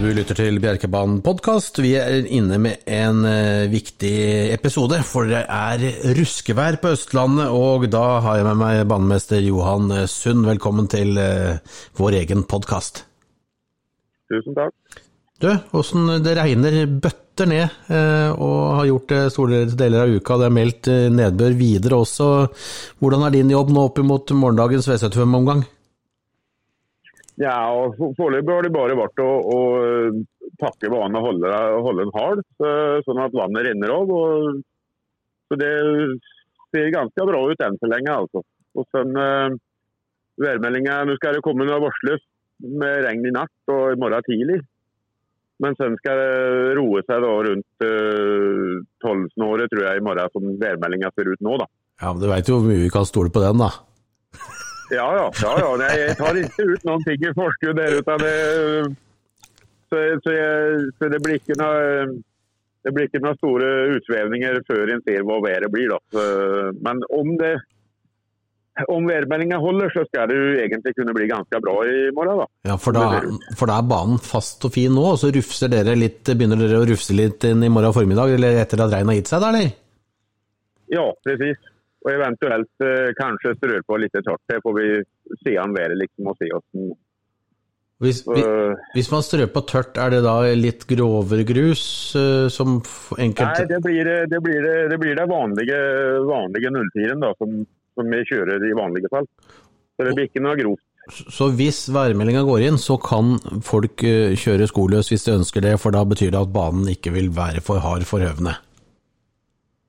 Du lytter til Bjerkebanen podkast. Vi er inne med en uh, viktig episode, for det er ruskevær på Østlandet. Og da har jeg med meg banemester Johan Sund. Velkommen til uh, vår egen podkast. Tusen takk. Du, åssen det regner bøtter ned, og har gjort det store deler av uka. Det er meldt nedbør videre også. Hvordan er din jobb nå opp mot morgendagens V75-omgang? Ja, og Foreløpig har det bare vært å, å pakke banen og holde, holde den hard, sånn at vannet renner av. Så Det ser ganske bra ut enn så lenge. altså. Og sen, uh, værmeldinga, Nå skal det komme noe varsles med regn i natt og i morgen tidlig. Men så skal det roe seg da rundt tolvsnåret, uh, tror jeg, i morgen, som værmeldinga ser ut nå. da. Ja, men Du veit jo hvor mye vi kan stole på den, da. Ja, ja. ja, ja. Nei, jeg tar ikke ut noen ting i forskudd der. Utan det, så, så, så, det blir ikke noe det blir ikke noen store utsvevninger før en ser hva været blir. Da. Men om, det, om værmeldinga holder, så skal det jo egentlig kunne bli ganske bra i morgen. Da. Ja, for da, for da, er banen fast og fin nå, og så rufser dere litt, begynner dere å rufse litt inn i morgen formiddag, eller etter at regnet har gitt seg, da, eller? Ja, presis. Og eventuelt eh, kanskje strør på litt tørt. Det får vi se an været liksom, og se åssen hvis, hvis, man strør på tørt, er det da litt grovere grus uh, som enkelt Nei, det blir det, blir det, det, blir det vanlige, vanlige nulltiren da, som, som, vi kjører i vanlige fall. Så det blir ikke noe grovt. Så hvis værmeldinga går inn, så kan folk kjøre skoløs hvis de ønsker det, for da betyr det at banen ikke vil være for hard for høvene?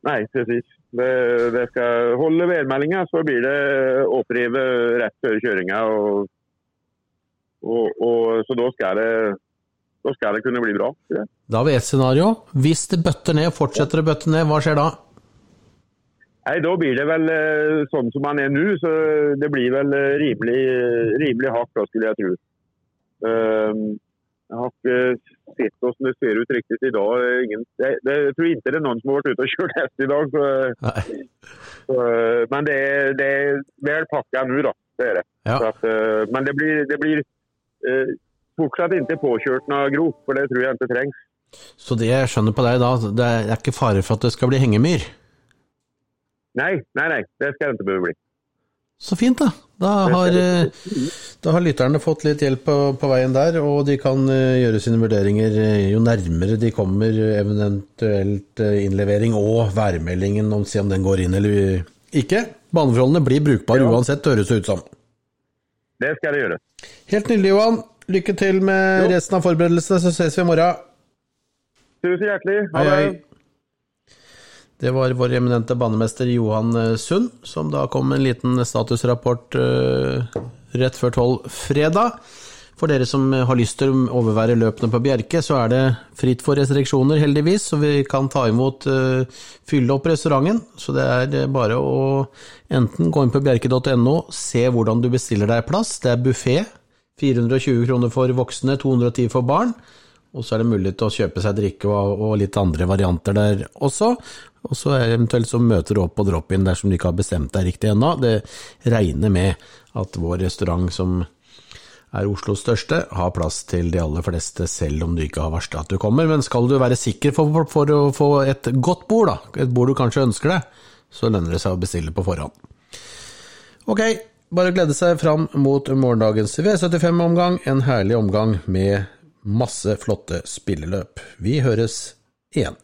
Nei, presis. Det, det, skal holde værmeldinga, så blir det opprive rett før kjøringa. Og, og, og, så da skal, det, da skal det kunne bli bra. Ja. Da har vi ett scenario. Hvis det bøtter ned, fortsetter det å bøtte ned, hva skjer da? Nei, Da blir det vel sånn som man er nå. så Det blir vel rimelig, rimelig hardt, da, skulle jeg tro. Um, jeg sett hvordan det ser ut riktig i dag. Ingen, det, det, jeg tror ikke det er noen som har vært ute og kjørt hest i dag. Så, så, men det det er vel pakka nå, da. Det er det. Ja. At, uh, men det blir, det blir uh, fortsatt ikke påkjørt noe grop, for det tror jeg ikke trengs. Så det jeg skjønner på deg da, det er ikke fare for at det skal bli hengemyr? Nei, nei, nei. Det skal det ikke bli. Så fint, da. Da har, da har, lytterne fått litt hjelp på, på, veien der, og de kan gjøre sine vurderinger jo nærmere de kommer eventuelt innlevering og værmeldingen, om, se om den går inn eller ikke. Baneforholdene blir brukbare ja. uansett, høres det ut som. Det skal det gjøre. Helt nydelig, Johan. Lykke til med jo. resten av forberedelsene, så ses vi i morgen. Tusen hjertelig. Ha det. Det var vår eminente banemester Johan Sund, som da kom med en liten statusrapport uh, rett før tolv fredag. For dere som har lyst til å overvære løpene på Bjerke, så er det fritt for restriksjoner, heldigvis. Så vi kan ta imot uh, fylle opp restauranten. Så det er bare å enten gå inn på bjerke.no, se hvordan du bestiller deg plass. Det er buffé. 420 kroner for voksne, 210 for barn. Og så er det mulighet til å kjøpe seg drikke og, litt andre varianter der også. Og så eventuelt så møter du opp på drop-in dersom du ikke har bestemt deg riktig ennå. Det regner med at vår restaurant, som er Oslos største, har plass til de aller fleste, selv om du ikke har varsla at du kommer. Men skal du være sikker for, for, å få et godt bord, da, et bord du kanskje ønsker deg, så lønner det seg å bestille på forhånd. Ok, bare glede seg fram mot morgendagens V75-omgang. En herlig omgang med masse flotte spilleløp. Vi høres igjen.